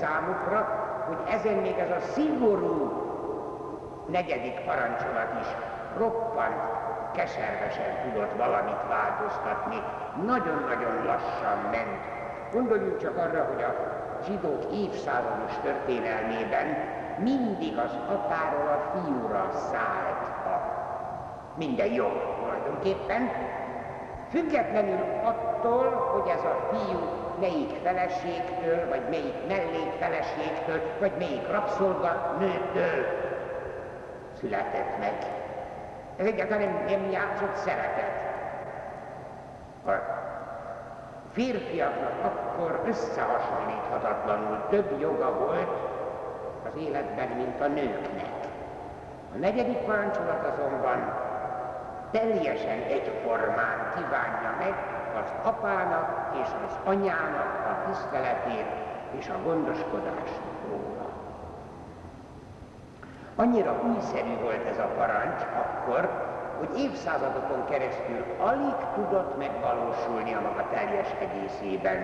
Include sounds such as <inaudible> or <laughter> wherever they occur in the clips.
számukra, hogy ezen még ez a szigorú negyedik parancsolat is roppant keservesen tudott valamit változtatni, nagyon-nagyon lassan ment. Gondoljunk csak arra, hogy a zsidók évszázados történelmében mindig az apáról a fiúra szállt a minden jó tulajdonképpen, függetlenül attól, hogy ez a fiú melyik feleségtől, vagy melyik mellékfeleségtől, vagy melyik rabszolga nőtől született meg. Ez egyáltalán nem, nem játszott szerepet. A férfiaknak akkor összehasonlíthatatlanul több joga volt az életben, mint a nőknek. A negyedik parancsolat azonban teljesen egyformán kívánja meg az apának és az anyának a tiszteletét és a gondoskodást róla. Annyira újszerű volt ez a parancs akkor, hogy évszázadokon keresztül alig tudott megvalósulni a maga teljes egészében,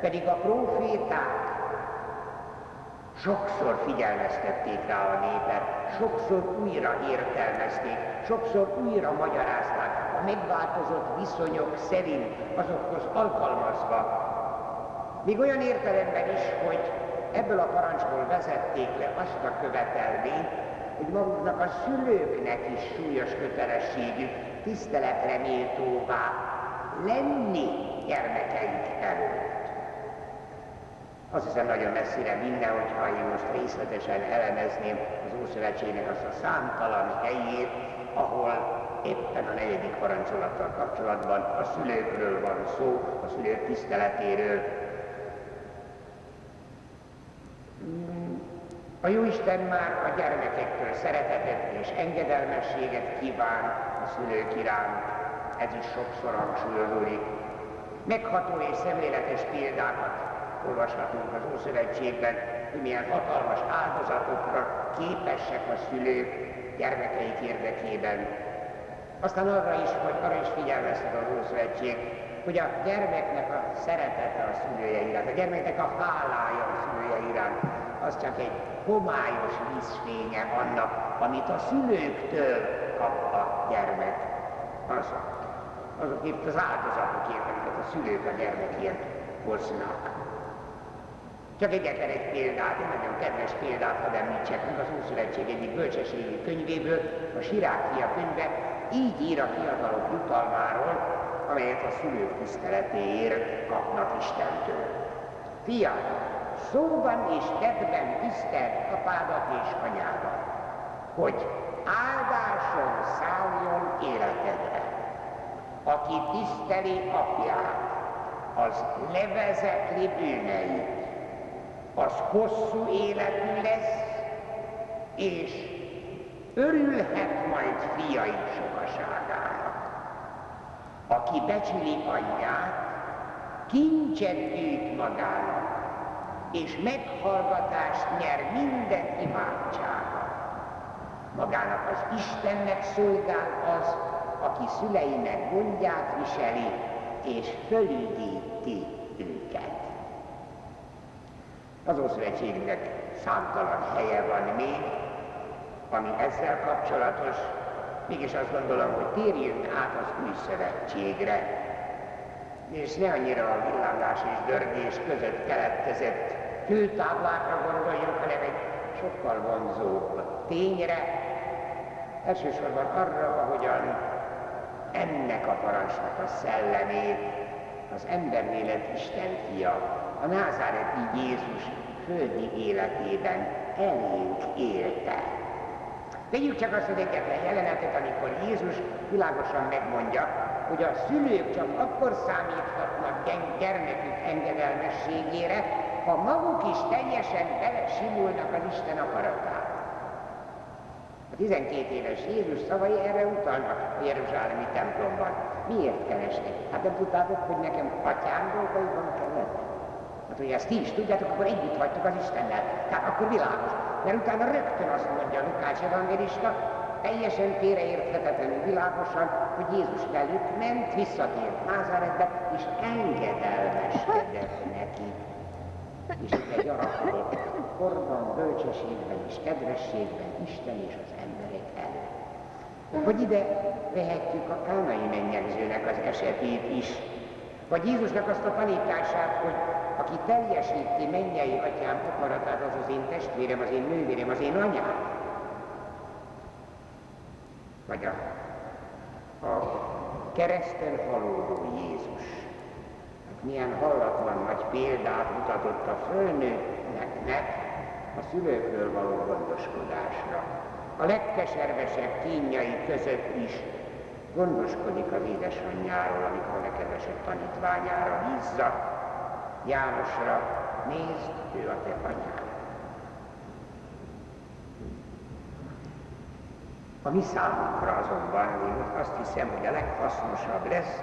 pedig a proféták sokszor figyelmeztették rá a népet, sokszor újra értelmezték, sokszor újra magyarázták megváltozott viszonyok szerint azokhoz alkalmazva. Még olyan értelemben is, hogy ebből a parancsból vezették le azt a követelményt, hogy maguknak a szülőknek is súlyos kötelességük tiszteletre méltóvá lenni gyermekeik előtt. Azt hiszem nagyon messzire vinne, hogyha én most részletesen elemezném az Ószövetségnek azt a számtalan helyét, ahol éppen a negyedik parancsolattal kapcsolatban a szülőkről van szó, a szülők tiszteletéről. A Jóisten már a gyermekektől szeretetet és engedelmességet kíván a szülők iránt, ez is sokszor hangsúlyozódik. Megható és szemléletes példákat olvashatunk az Ószövetségben, hogy milyen hatalmas áldozatokra képesek a szülők gyermekeik érdekében. Aztán arra is, hogy arra is figyelmeztet az Ószövetség, hogy a gyermeknek a szeretete a szülője iránt, a gyermeknek a hálája a szülője iránt, az csak egy homályos vízfénye annak, amit a szülőktől kap a gyermek. Az, azok itt az áldozatokért, amiket a szülők a gyermekért hoznak. Csak egyetlen egy példát, egy nagyon kedves példát hadd említsek meg az Ószövetség egyik bölcsességi könyvéből, a Sirákia könyve, így ír a fiatalok jutalmáról, amelyet a szülők tiszteletéért kapnak Istentől. Fiam, szóban és tettben tisztelt apádat és anyádat, hogy áldáson szálljon életedre. Aki tiszteli apját, az levezekli bűneit, az hosszú életű lesz, és örülhet majd fiai sokaságának. Aki becsüli anyját, kincset gyűjt magának, és meghallgatást nyer minden imádsága. Magának az Istennek szolgál az, aki szüleinek gondját viseli, és fölüdíti őket. Az Ószövetségnek számtalan helye van még, ami ezzel kapcsolatos, mégis azt gondolom, hogy térjünk át az új szövetségre, és ne annyira a villangás és dörgés között keletkezett főtáblákra gondoljunk, hanem egy sokkal vonzóbb tényre, elsősorban arra, ahogyan ennek a parancsnak a szellemét az embernélet Isten fia a názáreti Jézus földi életében elénk élte. Tegyük csak azt az egyetlen jelenetet, amikor Jézus világosan megmondja, hogy a szülők csak akkor számíthatnak gyermekük engedelmességére, ha maguk is teljesen belesimulnak az Isten akaratába. A 12 éves Jézus szavai erre utalnak a Jeruzsálemi templomban. Miért keresnek? Hát nem tudtátok, hogy nekem atyám dolgaiban kellett? Hát, hogy ezt ti is tudjátok, akkor együtt vagytok az Istennel. Tehát akkor világos. Mert utána rögtön azt mondja Lukács evangélista, teljesen félreérthetetlenül világosan, hogy Jézus velük ment, visszatért Názáretbe, és engedelmeskedett neki. és egy gyarapodott korban, bölcsességben és kedvességben Isten és az emberek előtt. Hogy ide vehetjük a kánai mennyegzőnek az esetét is, vagy Jézusnak azt a tanítását, hogy aki teljesíti mennyei atyám akaratát, az az én testvérem, az én nővérem, az én anyám. Vagy a, a kereszten halódó Jézus. Hát milyen hallatlan nagy példát mutatott a fölnőttnek a szülőkről való gondoskodásra. A legkeservesebb kínjai között is gondoskodik az édesanyjáról, amikor legkedvesebb tanítványára bízza. Jánosra, nézd, ő a te anyád. A mi számunkra azonban én azt hiszem, hogy a leghasznosabb lesz,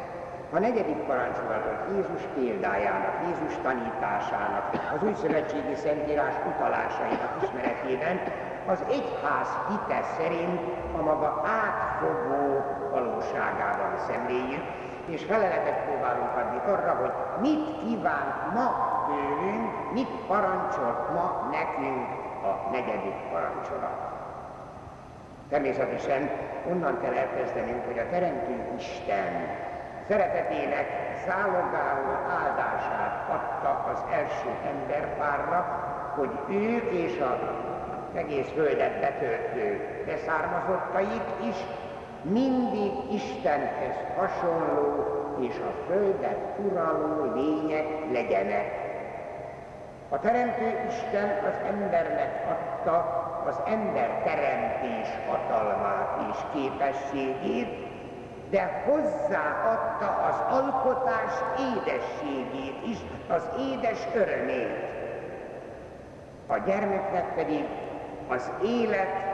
a negyedik parancsolatot Jézus példájának, Jézus tanításának, az új szövetségi szentírás utalásainak ismeretében az egyház hite szerint a maga átfogó valóságában szemléljük, és feleletet próbálunk adni arra, hogy mit kíván ma tőlünk, mit parancsolt ma nekünk a negyedik parancsolat. Természetesen onnan kell elkezdenünk, hogy a Teremtő Isten szeretetének zálogául áldását adta az első emberpárra, hogy ők és a egész földet betöltő leszármazottaik is mindig Istenhez hasonló és a földet uraló lények legyenek. A Teremtő Isten az embernek adta az ember teremtés hatalmát és képességét, de hozzáadta az alkotás édességét is, az édes örömét. A gyermeknek pedig az élet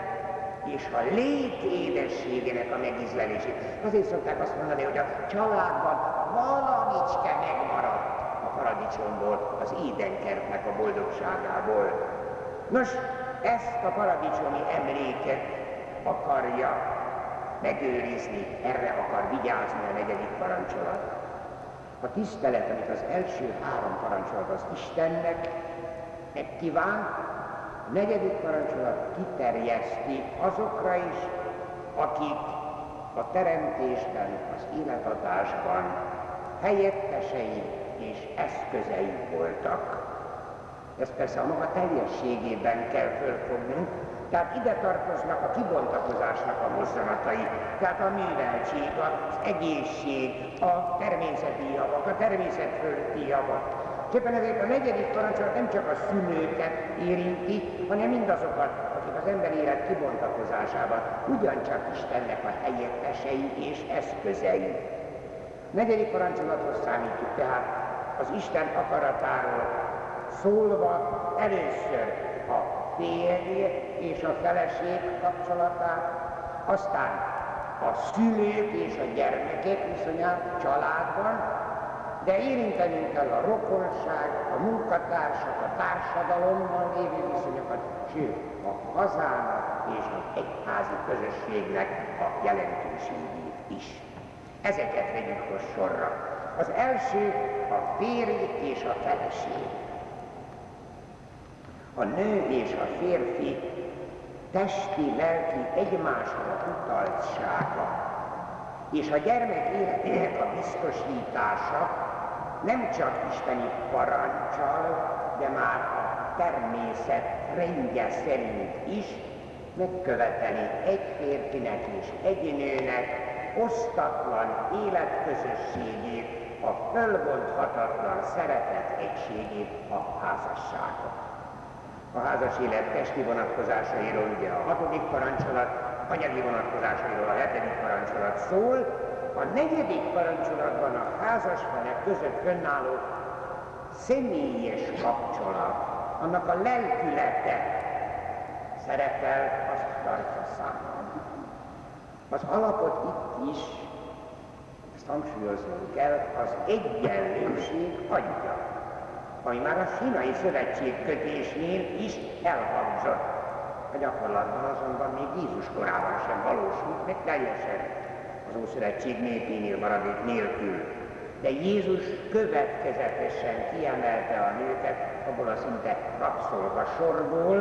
és a lét édességének a megizlelését. Azért szokták azt mondani, hogy a családban valamicske megmaradt a paradicsomból, az édenkertnek a boldogságából. Nos, ezt a paradicsomi emléket akarja megőrizni, erre akar vigyázni a negyedik parancsolat. A tisztelet, amit az első három parancsolat az Istennek megkíván, negyedik parancsolat kiterjeszti azokra is, akik a teremtésben, az életadásban helyettesei és eszközei voltak. Ezt persze a maga teljességében kell fölfognunk, tehát ide tartoznak a kibontakozásnak a mozzanatai, tehát a műveltség, az egészség, a természeti javak, a természet fölötti javak. Éppen ezért a negyedik parancsolat nem csak a szülőket érinti, hanem mindazokat, akik az ember élet kibontakozásában ugyancsak Istennek a helyettesei és eszközei. A negyedik parancsolathoz számítjuk tehát az Isten akaratáról szólva először a férj és a feleség kapcsolatát, aztán a szülők és a gyermekek viszonyát családban, de érintenünk kell a rokonság, a munkatársak, a társadalomban lévő viszonyokat, sőt, a hazának és az egyházi közösségnek a jelentőségét is. Ezeket vegyük most sorra. Az első a férj és a feleség a nő és a férfi testi, lelki egymásra utaltsága és a gyermek életének a biztosítása nem csak isteni parancsal, de már a természet rendje szerint is megköveteli egy férfinek és egy nőnek osztatlan életközösségét, a fölbonthatatlan szeretet egységét, a házasságot. A házas élet testi vonatkozásairól ugye a hatodik parancsolat, anyagi vonatkozásairól a hetedik parancsolat szól, a negyedik parancsolatban a házas felek között fönnálló személyes kapcsolat, annak a lelkülete szerepel, azt tartja számon. Az alapot itt is, ezt hangsúlyoznunk kell, az egyenlőség adja ami már a sinai szövetségkötésnél is elhangzott. A gyakorlatban azonban még Jézus korában sem valósult meg teljesen az Ószövetség népénél maradék nélkül. De Jézus következetesen kiemelte a nőket abból a szinte rabszolga sorból,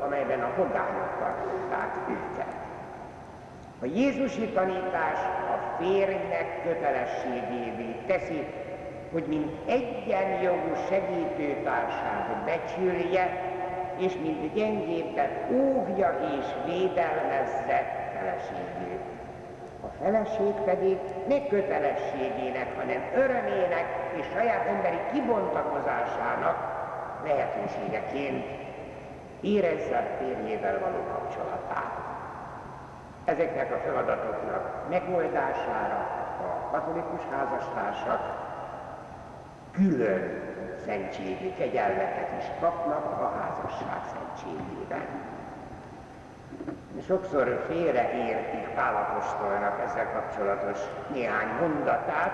amelyben a pogányok tartották őket. A Jézusi tanítás a férjnek kötelességévé teszi, hogy mint egyenjogú segítőtársát becsülje, és mint gyengébbet óvja és védelmezze feleségét. A feleség pedig ne kötelességének, hanem örömének és saját emberi kibontakozásának lehetőségeként érezze férjével való kapcsolatát. Ezeknek a feladatoknak megoldására a katolikus házastársak külön szentségi kegyelmeket is kapnak a házasság szentségében. Sokszor félreértik Pálapostolnak ezzel kapcsolatos néhány mondatát,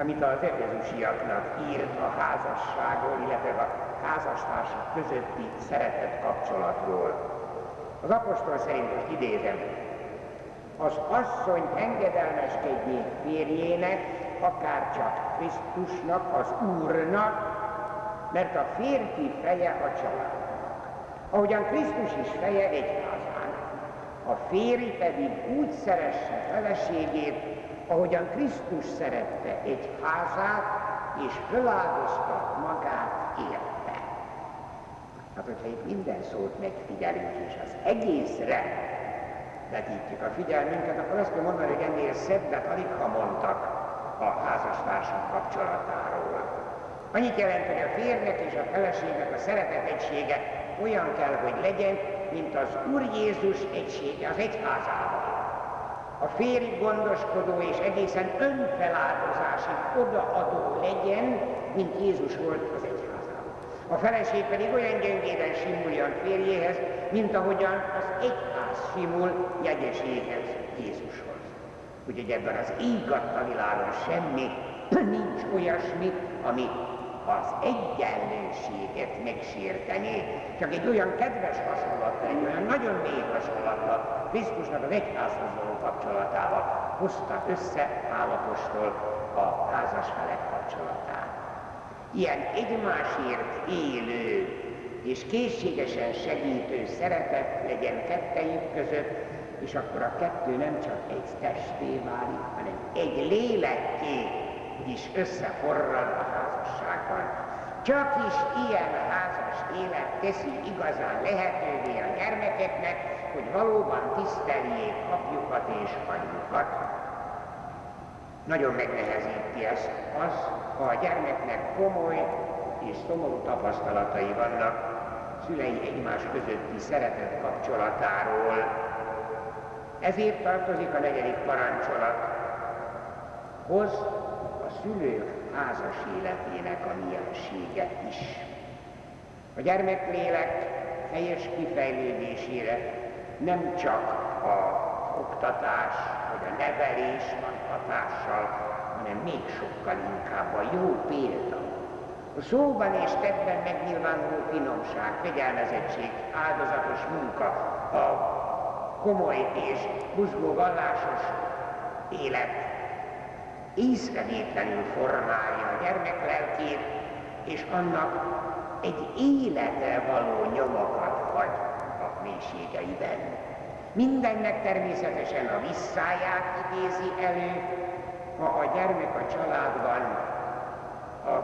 amit az efezusiaknak írt a házasságról, illetve a házastársak közötti szeretett kapcsolatról. Az apostol szerint most idézem, az asszony engedelmeskedjék férjének, akár csak Krisztusnak, az Úrnak, mert a férfi feje a családnak. Ahogyan Krisztus is feje egyházán, a férj pedig úgy szeresse feleségét, ahogyan Krisztus szerette egy házát, és föláldozta magát érte. Hát, hogyha itt minden szót megfigyelünk, és az egészre vetítjük a figyelmünket, akkor azt kell mondani, hogy ennél szebbet alig ha mondtak a házastársak kapcsolatáról. Annyit jelent, hogy a férnek és a feleségnek a szeretet egysége olyan kell, hogy legyen, mint az Úr Jézus egysége az egyházával. A férj gondoskodó és egészen önfeláldozásig odaadó legyen, mint Jézus volt az egyházában. A feleség pedig olyan gyöngéden simuljon férjéhez, mint ahogyan az egyház simul jegyeséghez Jézushoz. Úgyhogy ebben az ígatta világon semmi, <clears throat> nincs olyasmi, ami az egyenlőséget megsérteni, csak egy olyan kedves hasonlat, egy olyan nagyon mély hasonlattal Krisztusnak az egyházhoz való kapcsolatával hozta össze Pálapostól a házas felek kapcsolatát. Ilyen egymásért élő és készségesen segítő szeretet legyen kettejük között, és akkor a kettő nem csak egy testé válik, hanem egy lélekké is összeforrad a házasságban. Csak is ilyen házas élet teszi igazán lehetővé a gyermekeknek, hogy valóban tiszteljék apjukat és anyjukat. Nagyon megnehezíti ezt az, ha a gyermeknek komoly és szomorú tapasztalatai vannak szülei egymás közötti szeretet kapcsolatáról, ezért tartozik a negyedik parancsolat. Hoz a szülők házas életének a miensége is. A gyermeklélek helyes kifejlődésére nem csak a oktatás vagy a nevelés van hatással, hanem még sokkal inkább a jó példa. A szóban és tettben megnyilvánuló finomság, fegyelmezettség, áldozatos munka, a komoly és buzgó vallásos élet észrevétlenül formálja a gyermek lelkét, és annak egy életre való nyomokat hagy a mélységeiben. Mindennek természetesen a visszáját idézi elő, ha a gyermek a családban a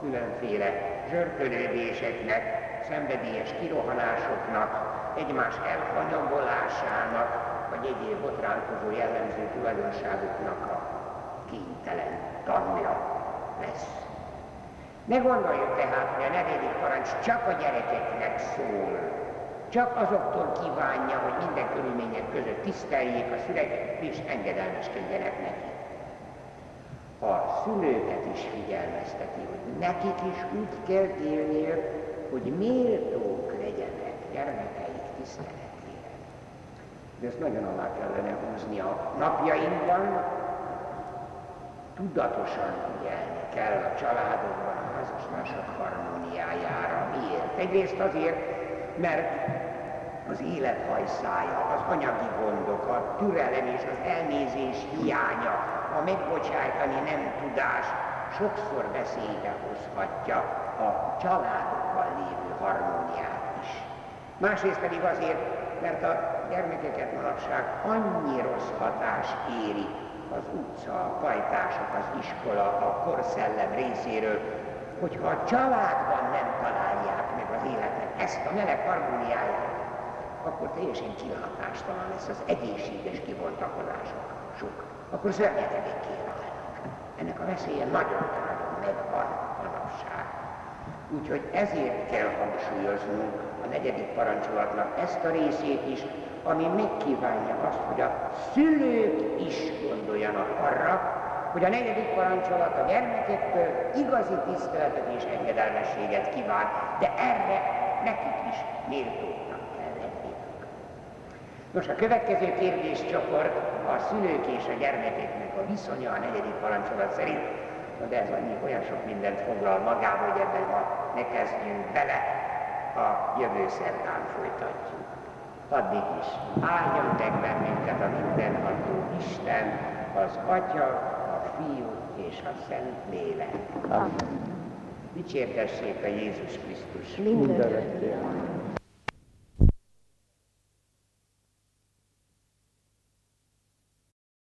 különféle zsörtölődéseknek, szenvedélyes kirohanásoknak, egymás elhanyagolásának, vagy egyéb botránkozó jellemző tulajdonságoknak a kénytelen tanulja lesz. Ne gondoljuk tehát, hogy a negyedik parancs csak a gyerekeknek szól, csak azoktól kívánja, hogy minden körülmények között tiszteljék a szüleket és engedelmeskedjenek neki. A szülőket is figyelmezteti, hogy nekik is úgy kell élniük, hogy méltók legyenek gyermekek tiszteletére. De ezt nagyon alá kellene húzni a napjainkban, tudatosan figyelni kell a családokban a házastársak harmóniájára. Miért? Egyrészt azért, mert az élethajszája, az anyagi gondok, a türelem és az elnézés hiánya, a megbocsájtani nem tudás sokszor veszélybe hozhatja a családokkal lévő harmóniát is. Másrészt pedig azért, mert a gyermekeket manapság annyi rossz hatás éri az utca, a pajtások, az iskola, a korszellem részéről, hogyha a családban nem találják meg az életnek ezt a meleg harmóniáját, akkor teljesen kilátástalan lesz az egészséges kibontakozások. Sok. Akkor szörnyetegekké válnak. Ennek a veszélye nagyon-nagyon megvan manapság. Úgyhogy ezért kell hangsúlyoznunk a negyedik parancsolatnak ezt a részét is, ami megkívánja azt, hogy a szülők is gondoljanak arra, hogy a negyedik parancsolat a gyermekektől igazi tiszteletet és engedelmességet kíván, de erre nekik is méltóknak kell lenni. Nos, a következő kérdéscsoport a szülők és a gyermekeknek a viszonya a negyedik parancsolat szerint, de ez annyi olyan sok mindent foglal magába, hogy ebben ma ne kezdjünk bele, a jövő szerdán folytatjuk. Addig is áldjon meg bennünket a mindenható Isten, az Atya, Fiú és a Szent Lélek. Amen. Dicsértessék a Jézus Krisztus. Mindenekért.